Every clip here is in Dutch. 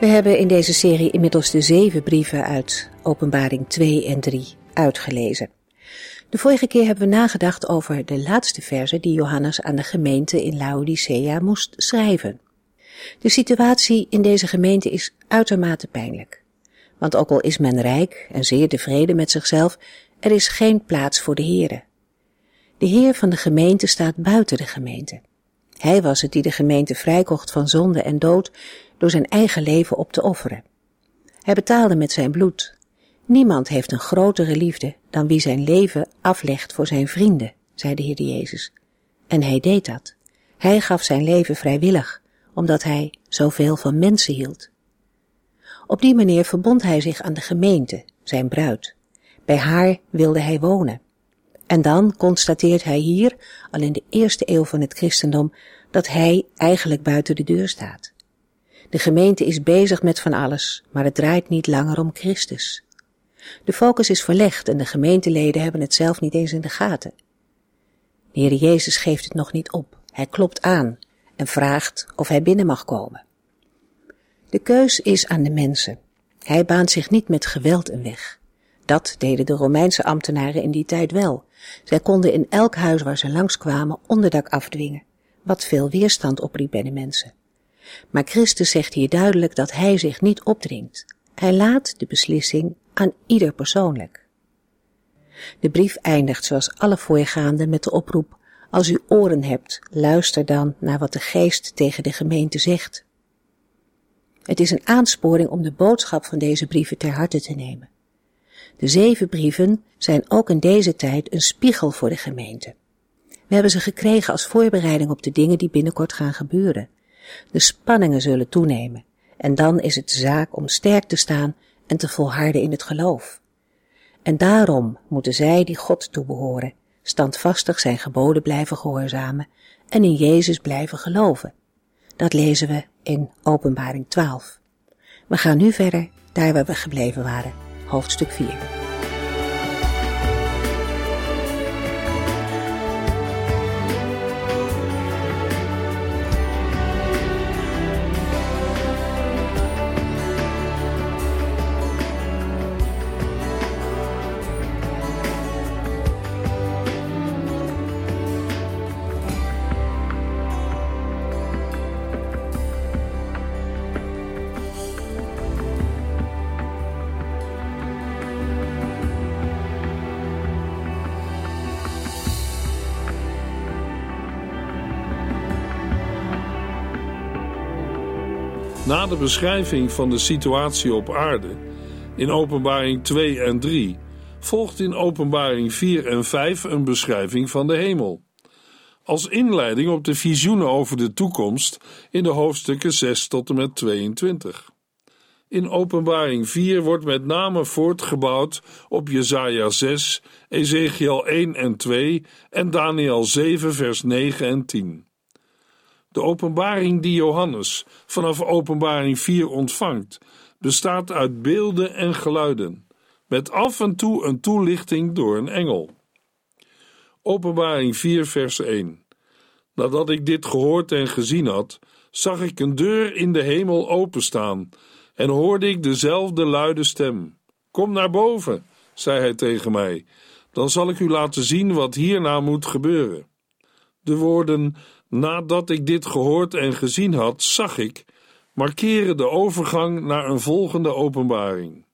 We hebben in deze serie inmiddels de zeven brieven uit Openbaring 2 en 3 uitgelezen. De vorige keer hebben we nagedacht over de laatste verse die Johannes aan de gemeente in Laodicea moest schrijven. De situatie in deze gemeente is uitermate pijnlijk. Want ook al is men rijk en zeer tevreden met zichzelf, er is geen plaats voor de Heere. De Heer van de gemeente staat buiten de gemeente. Hij was het die de gemeente vrijkocht van zonde en dood door zijn eigen leven op te offeren. Hij betaalde met zijn bloed. Niemand heeft een grotere liefde dan wie zijn leven aflegt voor zijn vrienden, zei de Heer Jezus. En hij deed dat. Hij gaf zijn leven vrijwillig, omdat hij zoveel van mensen hield. Op die manier verbond hij zich aan de gemeente, zijn bruid. Bij haar wilde hij wonen. En dan constateert hij hier, al in de eerste eeuw van het christendom, dat hij eigenlijk buiten de deur staat. De gemeente is bezig met van alles, maar het draait niet langer om Christus. De focus is verlegd en de gemeenteleden hebben het zelf niet eens in de gaten. De Heer Jezus geeft het nog niet op. Hij klopt aan en vraagt of hij binnen mag komen. De keus is aan de mensen. Hij baant zich niet met geweld een weg. Dat deden de Romeinse ambtenaren in die tijd wel. Zij konden in elk huis waar ze langskwamen onderdak afdwingen, wat veel weerstand opriep bij de mensen. Maar Christus zegt hier duidelijk dat hij zich niet opdringt. Hij laat de beslissing aan ieder persoonlijk. De brief eindigt zoals alle voorgaande met de oproep: Als u oren hebt, luister dan naar wat de geest tegen de gemeente zegt. Het is een aansporing om de boodschap van deze brieven ter harte te nemen. De zeven brieven zijn ook in deze tijd een spiegel voor de gemeente. We hebben ze gekregen als voorbereiding op de dingen die binnenkort gaan gebeuren. De spanningen zullen toenemen en dan is het zaak om sterk te staan en te volharden in het geloof. En daarom moeten zij die God toebehoren standvastig zijn geboden blijven gehoorzamen en in Jezus blijven geloven. Dat lezen we in Openbaring 12. We gaan nu verder daar waar we gebleven waren, hoofdstuk 4. Na de beschrijving van de situatie op aarde in Openbaring 2 en 3 volgt in Openbaring 4 en 5 een beschrijving van de hemel. Als inleiding op de visioenen over de toekomst in de hoofdstukken 6 tot en met 22. In Openbaring 4 wordt met name voortgebouwd op Jesaja 6, Ezekiel 1 en 2 en Daniel 7 vers 9 en 10. De openbaring die Johannes vanaf openbaring 4 ontvangt, bestaat uit beelden en geluiden, met af en toe een toelichting door een engel. Openbaring 4, vers 1. Nadat ik dit gehoord en gezien had, zag ik een deur in de hemel openstaan en hoorde ik dezelfde luide stem. Kom naar boven, zei hij tegen mij, dan zal ik u laten zien wat hierna moet gebeuren. De woorden Nadat ik dit gehoord en gezien had, zag ik, markeren de overgang naar een volgende openbaring.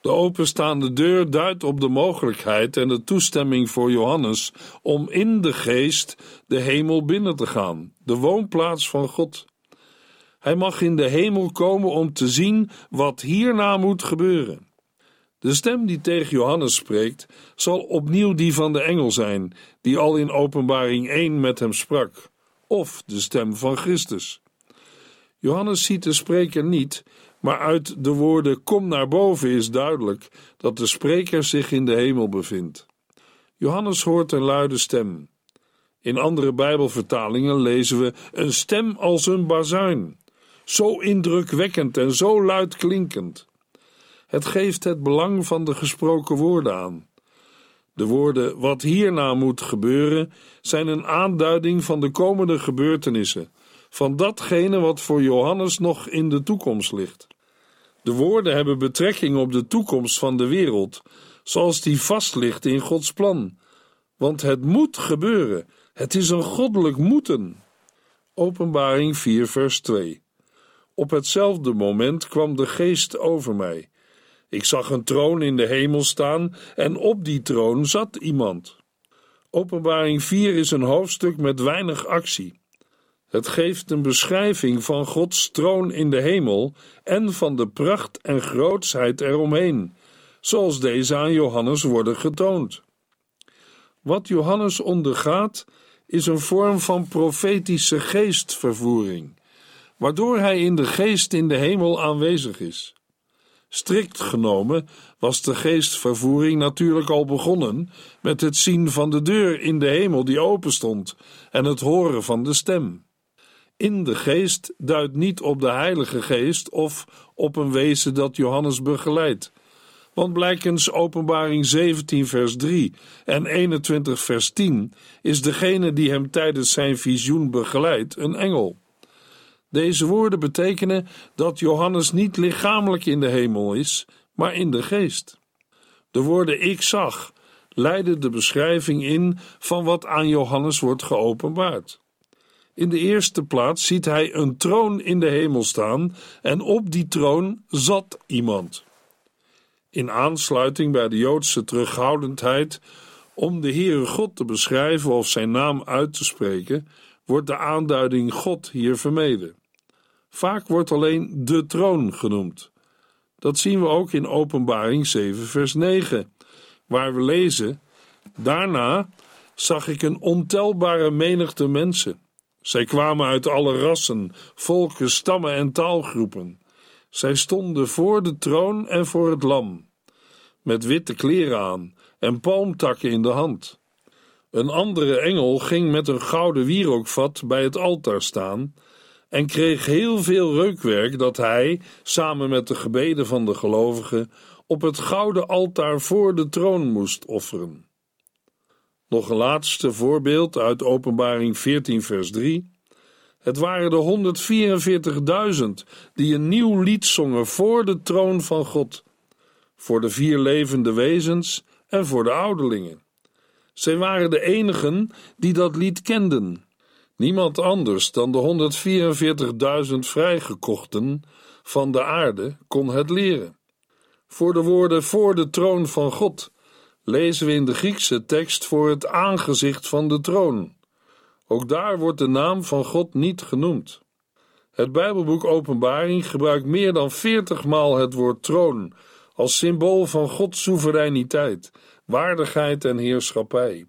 De openstaande deur duidt op de mogelijkheid en de toestemming voor Johannes om in de geest de hemel binnen te gaan, de woonplaats van God. Hij mag in de hemel komen om te zien wat hierna moet gebeuren. De stem die tegen Johannes spreekt, zal opnieuw die van de engel zijn, die al in Openbaring 1 met hem sprak of de stem van Christus. Johannes ziet de spreker niet, maar uit de woorden kom naar boven is duidelijk dat de spreker zich in de hemel bevindt. Johannes hoort een luide stem. In andere Bijbelvertalingen lezen we een stem als een bazuin, zo indrukwekkend en zo luidklinkend. Het geeft het belang van de gesproken woorden aan. De woorden wat hierna moet gebeuren zijn een aanduiding van de komende gebeurtenissen, van datgene wat voor Johannes nog in de toekomst ligt. De woorden hebben betrekking op de toekomst van de wereld, zoals die vast ligt in Gods plan. Want het moet gebeuren, het is een goddelijk moeten. Openbaring 4, vers 2. Op hetzelfde moment kwam de geest over mij. Ik zag een troon in de hemel staan en op die troon zat iemand. Openbaring 4 is een hoofdstuk met weinig actie. Het geeft een beschrijving van Gods troon in de hemel en van de pracht en grootsheid eromheen, zoals deze aan Johannes worden getoond. Wat Johannes ondergaat, is een vorm van profetische geestvervoering, waardoor hij in de geest in de hemel aanwezig is. Strikt genomen was de geestvervoering natuurlijk al begonnen met het zien van de deur in de hemel die open stond en het horen van de stem. In de geest duidt niet op de Heilige Geest of op een wezen dat Johannes begeleidt. Want blijkens Openbaring 17, vers 3 en 21, vers 10 is degene die hem tijdens zijn visioen begeleidt een engel. Deze woorden betekenen dat Johannes niet lichamelijk in de hemel is, maar in de geest. De woorden ik zag leiden de beschrijving in van wat aan Johannes wordt geopenbaard. In de eerste plaats ziet hij een troon in de hemel staan en op die troon zat iemand. In aansluiting bij de Joodse terughoudendheid om de Heere God te beschrijven of zijn naam uit te spreken, wordt de aanduiding God hier vermeden. Vaak wordt alleen de troon genoemd. Dat zien we ook in Openbaring 7, vers 9, waar we lezen: Daarna zag ik een ontelbare menigte mensen. Zij kwamen uit alle rassen, volken, stammen en taalgroepen. Zij stonden voor de troon en voor het lam, met witte kleren aan en palmtakken in de hand. Een andere engel ging met een gouden wierookvat bij het altaar staan en kreeg heel veel reukwerk dat hij, samen met de gebeden van de gelovigen, op het gouden altaar voor de troon moest offeren. Nog een laatste voorbeeld uit Openbaring 14, vers 3. Het waren de 144.000 die een nieuw lied zongen voor de troon van God, voor de vier levende wezens en voor de ouderlingen. Zij waren de enigen die dat lied kenden. Niemand anders dan de 144.000 vrijgekochten van de aarde kon het leren. Voor de woorden voor de troon van God lezen we in de Griekse tekst voor het aangezicht van de troon. Ook daar wordt de naam van God niet genoemd. Het Bijbelboek Openbaring gebruikt meer dan veertig maal het woord troon als symbool van Gods soevereiniteit, waardigheid en heerschappij.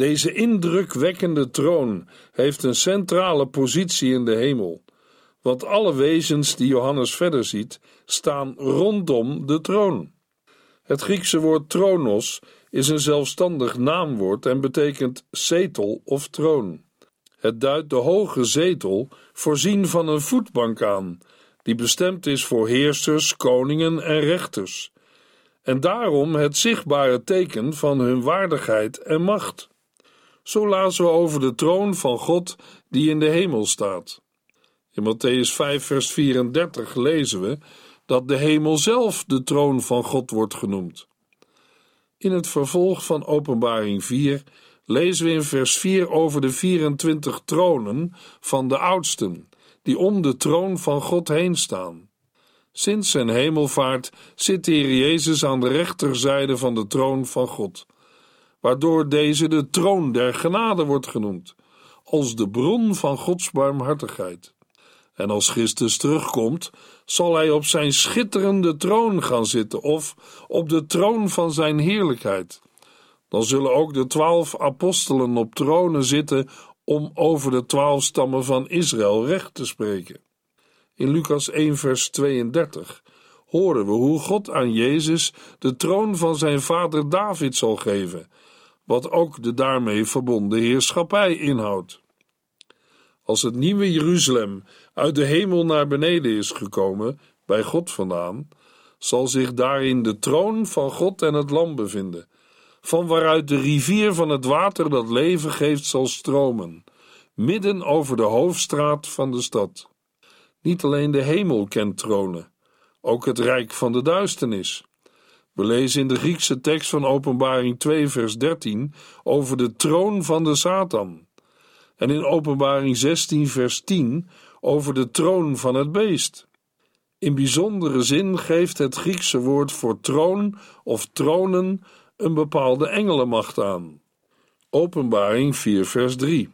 Deze indrukwekkende troon heeft een centrale positie in de hemel, want alle wezens die Johannes verder ziet, staan rondom de troon. Het Griekse woord tronos is een zelfstandig naamwoord en betekent zetel of troon. Het duidt de hoge zetel, voorzien van een voetbank aan, die bestemd is voor heersers, koningen en rechters, en daarom het zichtbare teken van hun waardigheid en macht. Zo lazen we over de troon van God die in de hemel staat. In Matthäus 5, vers 34 lezen we dat de hemel zelf de troon van God wordt genoemd. In het vervolg van Openbaring 4 lezen we in vers 4 over de 24 tronen van de oudsten, die om de troon van God heen staan. Sinds zijn hemelvaart zit de Heer Jezus aan de rechterzijde van de troon van God waardoor deze de troon der genade wordt genoemd, als de bron van Gods barmhartigheid. En als Christus terugkomt, zal hij op zijn schitterende troon gaan zitten of op de troon van zijn heerlijkheid. Dan zullen ook de twaalf apostelen op tronen zitten om over de twaalf stammen van Israël recht te spreken. In Lucas 1, vers 32 horen we hoe God aan Jezus de troon van zijn vader David zal geven, wat ook de daarmee verbonden heerschappij inhoudt. Als het nieuwe Jeruzalem uit de hemel naar beneden is gekomen, bij God vandaan, zal zich daarin de troon van God en het Lam bevinden, van waaruit de rivier van het water dat leven geeft zal stromen, midden over de hoofdstraat van de stad. Niet alleen de hemel kent tronen, ook het rijk van de duisternis. We lezen in de Griekse tekst van Openbaring 2, vers 13 over de troon van de Satan. En in Openbaring 16, vers 10 over de troon van het beest. In bijzondere zin geeft het Griekse woord voor troon of tronen een bepaalde engelenmacht aan. Openbaring 4, vers 3.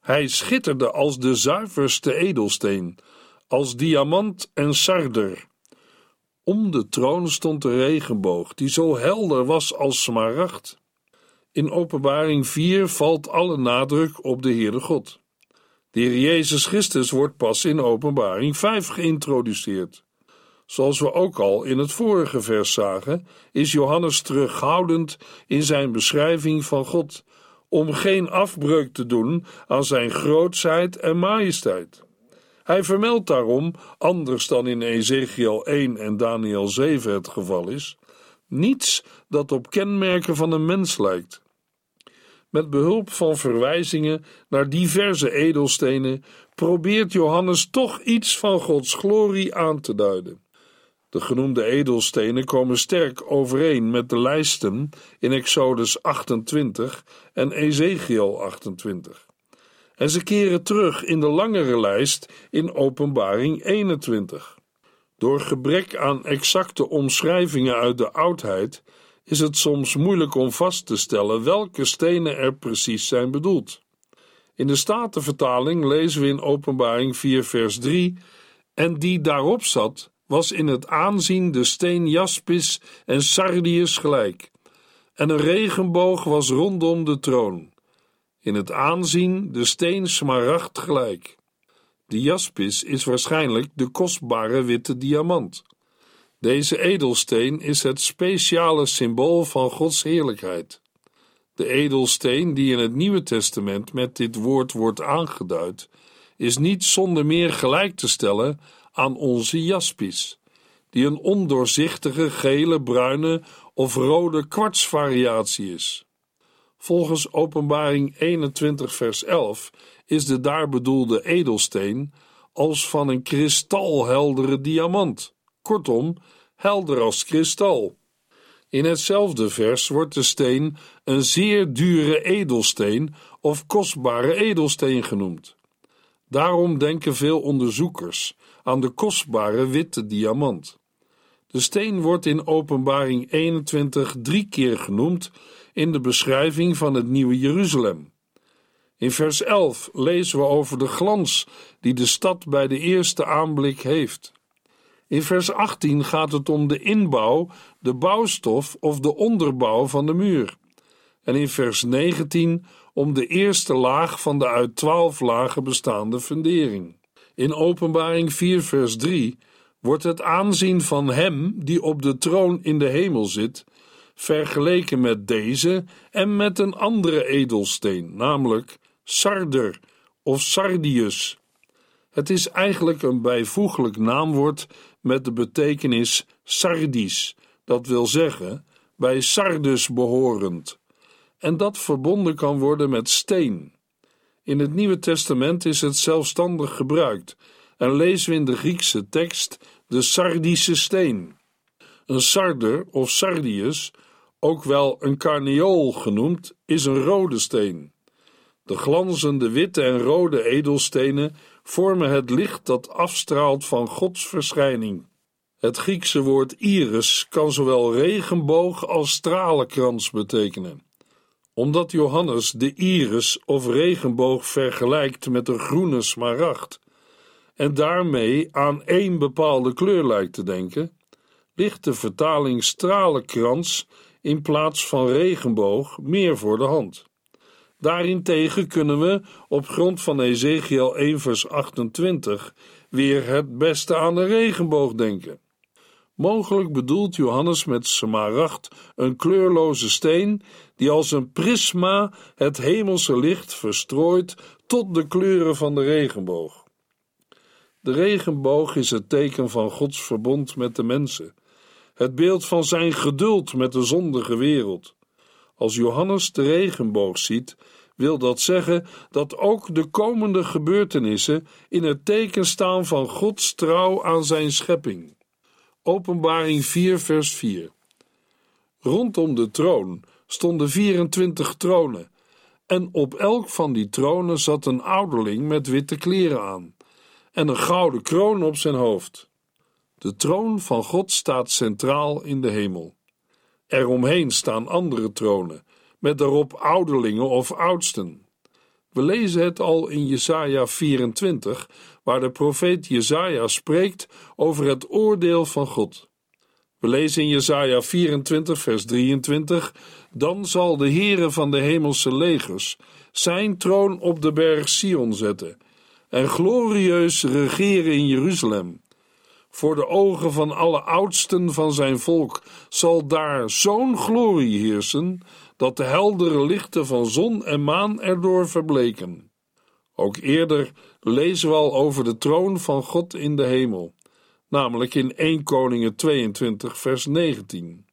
Hij schitterde als de zuiverste edelsteen, als diamant en sarder. Om de troon stond de regenboog, die zo helder was als smaragd. In Openbaring 4 valt alle nadruk op de Heere God. De Heer Jezus Christus wordt pas in Openbaring 5 geïntroduceerd. Zoals we ook al in het vorige vers zagen, is Johannes terughoudend in zijn beschrijving van God, om geen afbreuk te doen aan zijn grootsheid en majesteit. Hij vermeldt daarom, anders dan in Ezekiel 1 en Daniel 7 het geval is, niets dat op kenmerken van een mens lijkt. Met behulp van verwijzingen naar diverse edelstenen probeert Johannes toch iets van Gods glorie aan te duiden. De genoemde edelstenen komen sterk overeen met de lijsten in Exodus 28 en Ezekiel 28 en ze keren terug in de langere lijst in Openbaring 21. Door gebrek aan exacte omschrijvingen uit de oudheid is het soms moeilijk om vast te stellen welke stenen er precies zijn bedoeld. In de Statenvertaling lezen we in Openbaring 4 vers 3 en die daarop zat was in het aanzien de steen jaspis en sardius gelijk en een regenboog was rondom de troon in het aanzien de steen smaragd gelijk. De jaspis is waarschijnlijk de kostbare witte diamant. Deze edelsteen is het speciale symbool van Gods heerlijkheid. De edelsteen die in het Nieuwe Testament met dit woord wordt aangeduid, is niet zonder meer gelijk te stellen aan onze jaspis, die een ondoorzichtige gele, bruine of rode kwartsvariatie is. Volgens Openbaring 21, vers 11 is de daar bedoelde edelsteen als van een kristalheldere diamant, kortom, helder als kristal. In hetzelfde vers wordt de steen een zeer dure edelsteen of kostbare edelsteen genoemd. Daarom denken veel onderzoekers aan de kostbare witte diamant. De steen wordt in Openbaring 21 drie keer genoemd in de beschrijving van het nieuwe Jeruzalem. In vers 11 lezen we over de glans die de stad bij de eerste aanblik heeft. In vers 18 gaat het om de inbouw, de bouwstof of de onderbouw van de muur. En in vers 19 om de eerste laag van de uit twaalf lagen bestaande fundering. In Openbaring 4, vers 3 wordt het aanzien van Hem die op de troon in de hemel zit vergeleken met deze en met een andere edelsteen, namelijk sarder of sardius. Het is eigenlijk een bijvoeglijk naamwoord met de betekenis sardis, dat wil zeggen bij Sardus behorend, en dat verbonden kan worden met steen. In het Nieuwe Testament is het zelfstandig gebruikt en lezen we in de Griekse tekst de Sardische steen. Een sarder of sardius ook wel een carneol genoemd, is een rode steen. De glanzende witte en rode edelstenen vormen het licht dat afstraalt van Gods verschijning. Het Griekse woord iris kan zowel regenboog als stralenkrans betekenen. Omdat Johannes de iris of regenboog vergelijkt met een groene smaragd en daarmee aan één bepaalde kleur lijkt te denken, ligt de vertaling stralenkrans in plaats van regenboog meer voor de hand. Daarentegen kunnen we, op grond van Ezekiel 1 vers 28, weer het beste aan de regenboog denken. Mogelijk bedoelt Johannes met smaragd een kleurloze steen die als een prisma het hemelse licht verstrooit tot de kleuren van de regenboog. De regenboog is het teken van Gods verbond met de mensen, het beeld van zijn geduld met de zondige wereld. Als Johannes de regenboog ziet, wil dat zeggen dat ook de komende gebeurtenissen in het teken staan van Gods trouw aan zijn schepping. Openbaring 4, vers 4. Rondom de troon stonden 24 tronen, en op elk van die tronen zat een ouderling met witte kleren aan en een gouden kroon op zijn hoofd. De troon van God staat centraal in de hemel. Eromheen staan andere tronen, met daarop ouderlingen of oudsten. We lezen het al in Jesaja 24, waar de profeet Jesaja spreekt over het oordeel van God. We lezen in Jesaja 24, vers 23: Dan zal de Heere van de hemelse legers zijn troon op de berg Sion zetten en glorieus regeren in Jeruzalem. Voor de ogen van alle oudsten van zijn volk zal daar zo'n glorie heersen, dat de heldere lichten van zon en maan erdoor verbleken. Ook eerder lezen we al over de troon van God in de hemel, namelijk in 1 Koningen 22 vers 19.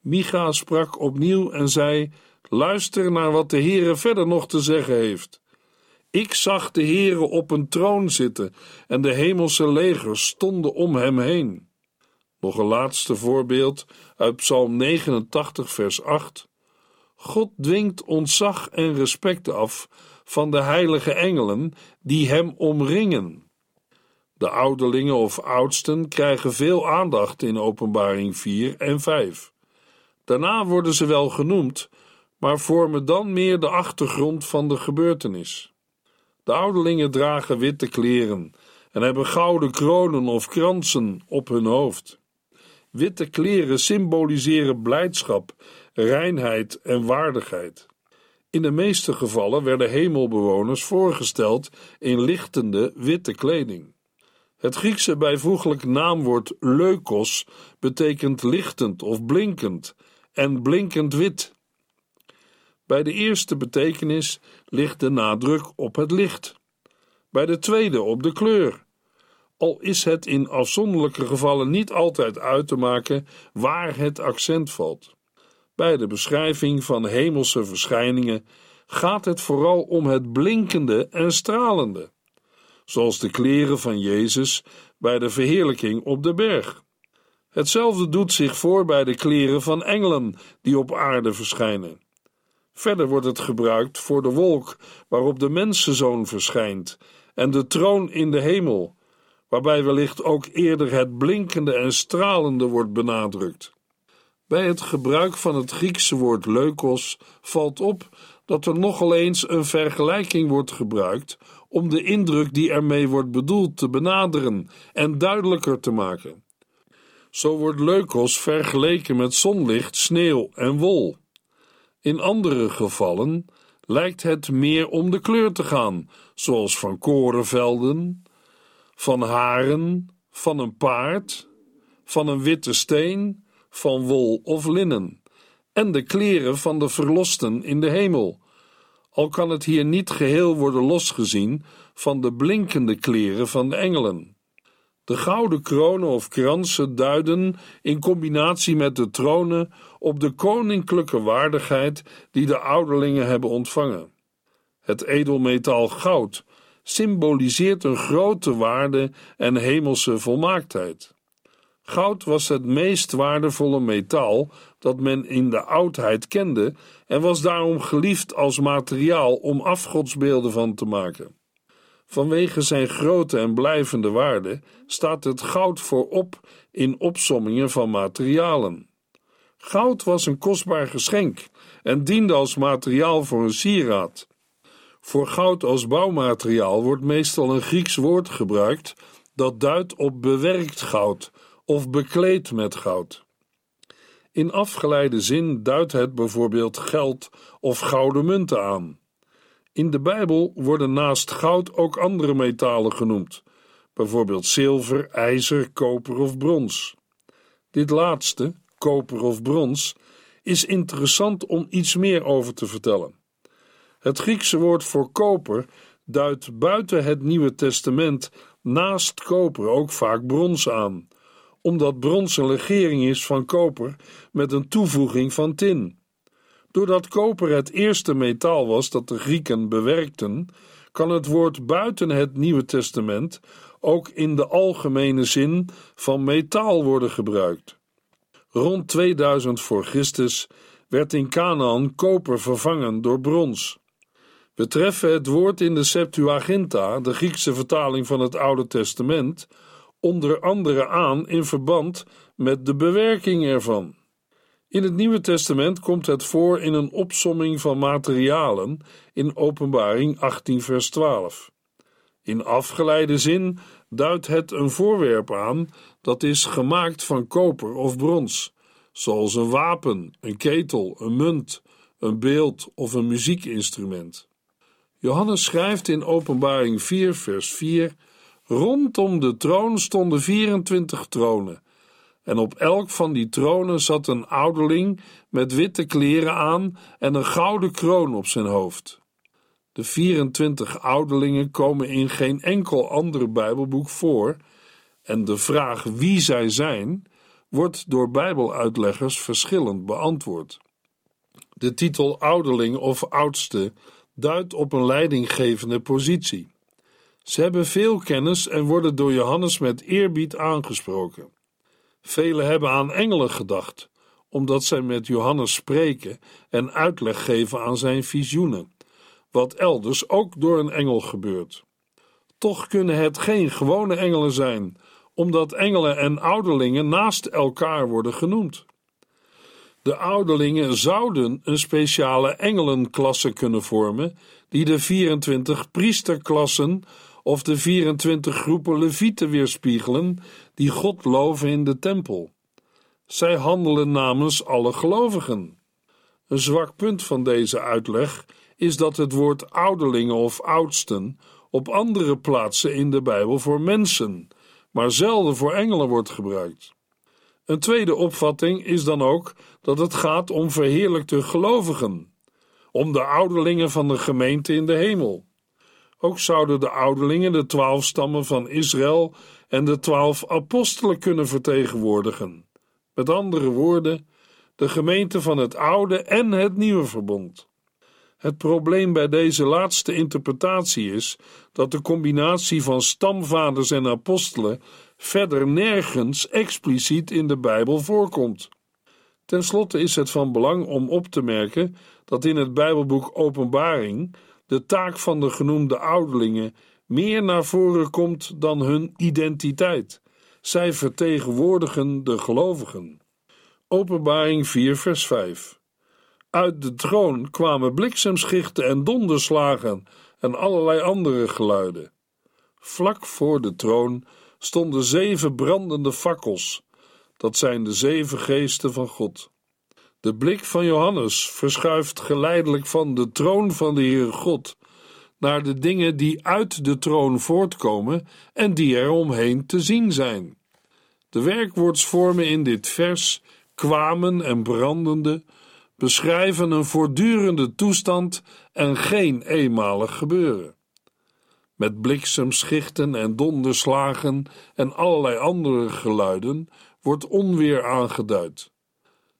Micha sprak opnieuw en zei, luister naar wat de Heere verder nog te zeggen heeft. Ik zag de Heere op een troon zitten en de hemelse legers stonden om hem heen. Nog een laatste voorbeeld uit Psalm 89, vers 8. God dwingt ontzag en respect af van de heilige engelen die hem omringen. De ouderlingen of oudsten krijgen veel aandacht in Openbaring 4 en 5. Daarna worden ze wel genoemd, maar vormen dan meer de achtergrond van de gebeurtenis. De ouderlingen dragen witte kleren en hebben gouden kronen of kransen op hun hoofd. Witte kleren symboliseren blijdschap, reinheid en waardigheid. In de meeste gevallen werden hemelbewoners voorgesteld in lichtende witte kleding. Het Griekse bijvoeglijk naamwoord leukos betekent lichtend of blinkend en blinkend wit. Bij de eerste betekenis ligt de nadruk op het licht, bij de tweede op de kleur. Al is het in afzonderlijke gevallen niet altijd uit te maken waar het accent valt. Bij de beschrijving van hemelse verschijningen gaat het vooral om het blinkende en stralende, zoals de kleren van Jezus bij de verheerlijking op de berg. Hetzelfde doet zich voor bij de kleren van engelen die op aarde verschijnen. Verder wordt het gebruikt voor de wolk waarop de mensenzoon verschijnt en de troon in de hemel, waarbij wellicht ook eerder het blinkende en stralende wordt benadrukt. Bij het gebruik van het Griekse woord leukos valt op dat er nogal eens een vergelijking wordt gebruikt om de indruk die ermee wordt bedoeld te benaderen en duidelijker te maken. Zo wordt leukos vergeleken met zonlicht, sneeuw en wol. In andere gevallen lijkt het meer om de kleur te gaan, zoals van korenvelden, van haren, van een paard, van een witte steen, van wol of linnen, en de kleren van de verlosten in de hemel. Al kan het hier niet geheel worden losgezien van de blinkende kleren van de engelen. De gouden kronen of kransen duiden, in combinatie met de tronen, op de koninklijke waardigheid die de ouderlingen hebben ontvangen. Het edelmetaal goud symboliseert een grote waarde en hemelse volmaaktheid. Goud was het meest waardevolle metaal dat men in de oudheid kende en was daarom geliefd als materiaal om afgodsbeelden van te maken. Vanwege zijn grote en blijvende waarde staat het goud voorop in opsommingen van materialen. Goud was een kostbaar geschenk en diende als materiaal voor een sieraad. Voor goud als bouwmateriaal wordt meestal een Grieks woord gebruikt dat duidt op bewerkt goud of bekleed met goud. In afgeleide zin duidt het bijvoorbeeld geld of gouden munten aan. In de Bijbel worden naast goud ook andere metalen genoemd, bijvoorbeeld zilver, ijzer, koper of brons. Dit laatste, koper of brons, is interessant om iets meer over te vertellen. Het Griekse woord voor koper duidt buiten het Nieuwe Testament naast koper ook vaak brons aan, omdat brons een legering is van koper met een toevoeging van tin. Doordat koper het eerste metaal was dat de Grieken bewerkten, kan het woord buiten het Nieuwe Testament ook in de algemene zin van metaal worden gebruikt. Rond 2000 voor Christus werd in Canaan koper vervangen door brons. We treffen het woord in de Septuaginta, de Griekse vertaling van het Oude Testament, onder andere aan in verband met de bewerking ervan. In het Nieuwe Testament komt het voor in een opsomming van materialen in Openbaring 18, vers 12. In afgeleide zin duidt het een voorwerp aan dat is gemaakt van koper of brons, zoals een wapen, een ketel, een munt, een beeld of een muziekinstrument. Johannes schrijft in Openbaring 4, vers 4: Rondom de troon stonden 24 tronen, en op elk van die tronen zat een ouderling met witte kleren aan en een gouden kroon op zijn hoofd. De 24 ouderlingen komen in geen enkel ander Bijbelboek voor, en de vraag wie zij zijn, wordt door Bijbeluitleggers verschillend beantwoord. De titel ouderling of oudste duidt op een leidinggevende positie. Ze hebben veel kennis en worden door Johannes met eerbied aangesproken. Velen hebben aan engelen gedacht, omdat zij met Johannes spreken en uitleg geven aan zijn visioenen, wat elders ook door een engel gebeurt. Toch kunnen het geen gewone engelen zijn, omdat engelen en ouderlingen naast elkaar worden genoemd. De ouderlingen zouden een speciale engelenklasse kunnen vormen, die de 24 priesterklassen of de 24 groepen levieten weerspiegelen, die God loven in de tempel. Zij handelen namens alle gelovigen. Een zwak punt van deze uitleg is dat het woord ouderlingen of oudsten op andere plaatsen in de Bijbel voor mensen, maar zelden voor engelen wordt gebruikt. Een tweede opvatting is dan ook dat het gaat om verheerlijkte gelovigen, om de ouderlingen van de gemeente in de hemel. Ook zouden de ouderlingen de twaalf stammen van Israël en de twaalf apostelen kunnen vertegenwoordigen. Met andere woorden, de gemeente van het oude en het nieuwe verbond. Het probleem bij deze laatste interpretatie is dat de combinatie van stamvaders en apostelen verder nergens expliciet in de Bijbel voorkomt. Ten slotte is het van belang om op te merken dat in het Bijbelboek Openbaring de taak van de genoemde ouderlingen meer naar voren komt dan hun identiteit. Zij vertegenwoordigen de gelovigen. Openbaring 4, vers 5. Uit de troon kwamen bliksemschichten en donderslagen en allerlei andere geluiden. Vlak voor de troon stonden zeven brandende fakkels. Dat zijn de zeven geesten van God. De blik van Johannes verschuift geleidelijk van de troon van de Heere God naar de dingen die uit de troon voortkomen en die er omheen te zien zijn. De werkwoordsvormen in dit vers, kwamen en brandende, beschrijven een voortdurende toestand en geen eenmalig gebeuren. Met bliksemschichten en donderslagen en allerlei andere geluiden wordt onweer aangeduid.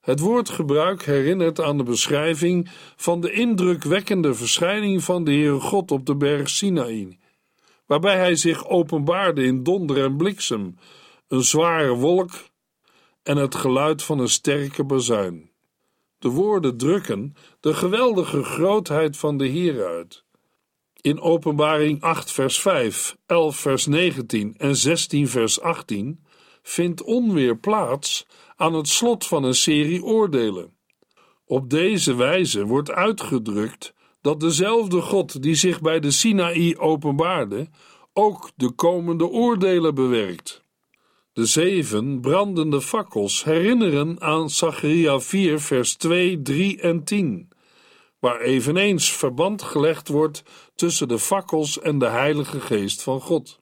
Het woordgebruik herinnert aan de beschrijving van de indrukwekkende verschijning van de Heere God op de berg Sinaï, waarbij hij zich openbaarde in donder en bliksem, een zware wolk en het geluid van een sterke bazuin. De woorden drukken de geweldige grootheid van de Heer uit. In Openbaring 8 vers 5, 11 vers 19 en 16 vers 18 vindt onweer plaats aan het slot van een serie oordelen. Op deze wijze wordt uitgedrukt dat dezelfde God die zich bij de Sinaï openbaarde, ook de komende oordelen bewerkt. De zeven brandende fakkels herinneren aan Zacharia 4, vers 2, 3 en 10, waar eveneens verband gelegd wordt tussen de fakkels en de Heilige Geest van God.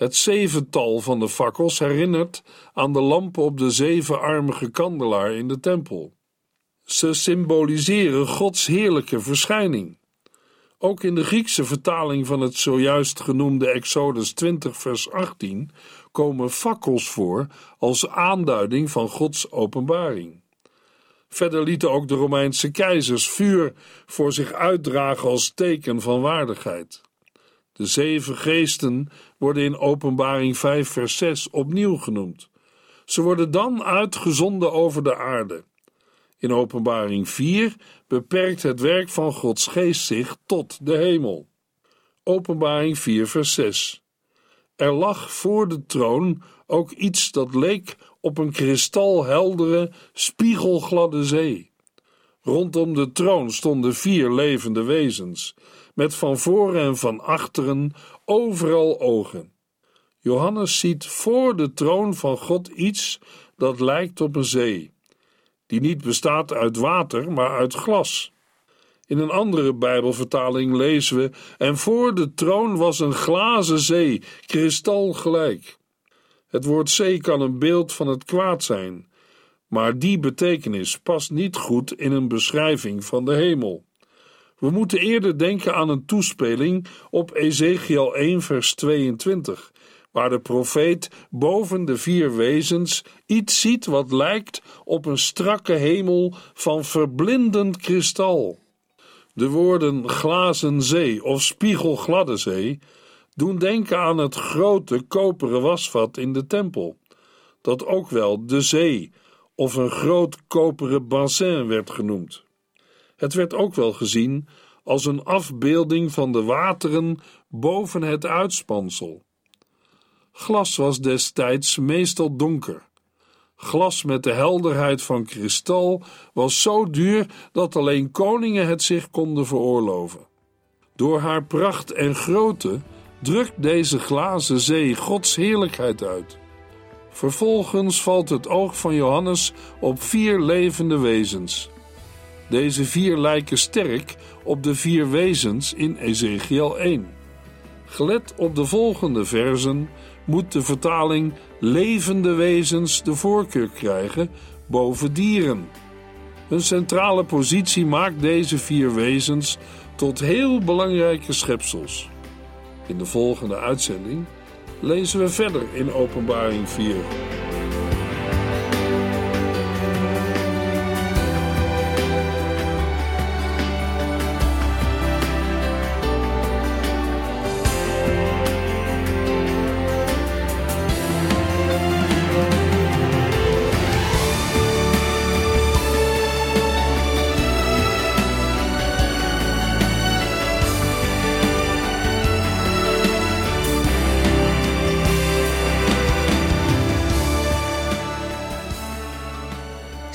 Het zevental van de fakkels herinnert aan de lampen op de zevenarmige kandelaar in de tempel. Ze symboliseren Gods heerlijke verschijning. Ook in de Griekse vertaling van het zojuist genoemde Exodus 20, vers 18 komen fakkels voor als aanduiding van Gods openbaring. Verder lieten ook de Romeinse keizers vuur voor zich uitdragen als teken van waardigheid. De zeven geesten worden in Openbaring 5, vers 6 opnieuw genoemd. Ze worden dan uitgezonden over de aarde. In Openbaring 4 beperkt het werk van Gods geest zich tot de hemel. Openbaring 4, vers 6. Er lag voor de troon ook iets dat leek op een kristalheldere, spiegelgladde zee. Rondom de troon stonden vier levende wezens, met van voren en van achteren overal ogen. Johannes ziet voor de troon van God iets dat lijkt op een zee, die niet bestaat uit water, maar uit glas. In een andere Bijbelvertaling lezen we: En voor de troon was een glazen zee, kristalgelijk. Het woord zee kan een beeld van het kwaad zijn, maar die betekenis past niet goed in een beschrijving van de hemel. We moeten eerder denken aan een toespeling op Ezekiel 1, vers 22, waar de profeet boven de vier wezens iets ziet wat lijkt op een strakke hemel van verblindend kristal. De woorden glazen zee of spiegelgladde zee doen denken aan het grote koperen wasvat in de tempel, dat ook wel de zee of een groot koperen bassin werd genoemd. Het werd ook wel gezien als een afbeelding van de wateren boven het uitspansel. Glas was destijds meestal donker. Glas met de helderheid van kristal was zo duur dat alleen koningen het zich konden veroorloven. Door haar pracht en grootte drukt deze glazen zee Gods heerlijkheid uit. Vervolgens valt het oog van Johannes op vier levende wezens. Deze vier lijken sterk op de vier wezens in Ezekiel 1. Gelet op de volgende versen moet de vertaling levende wezens de voorkeur krijgen boven dieren. Een centrale positie maakt deze vier wezens tot heel belangrijke schepsels. In de volgende uitzending lezen we verder in Openbaring 4.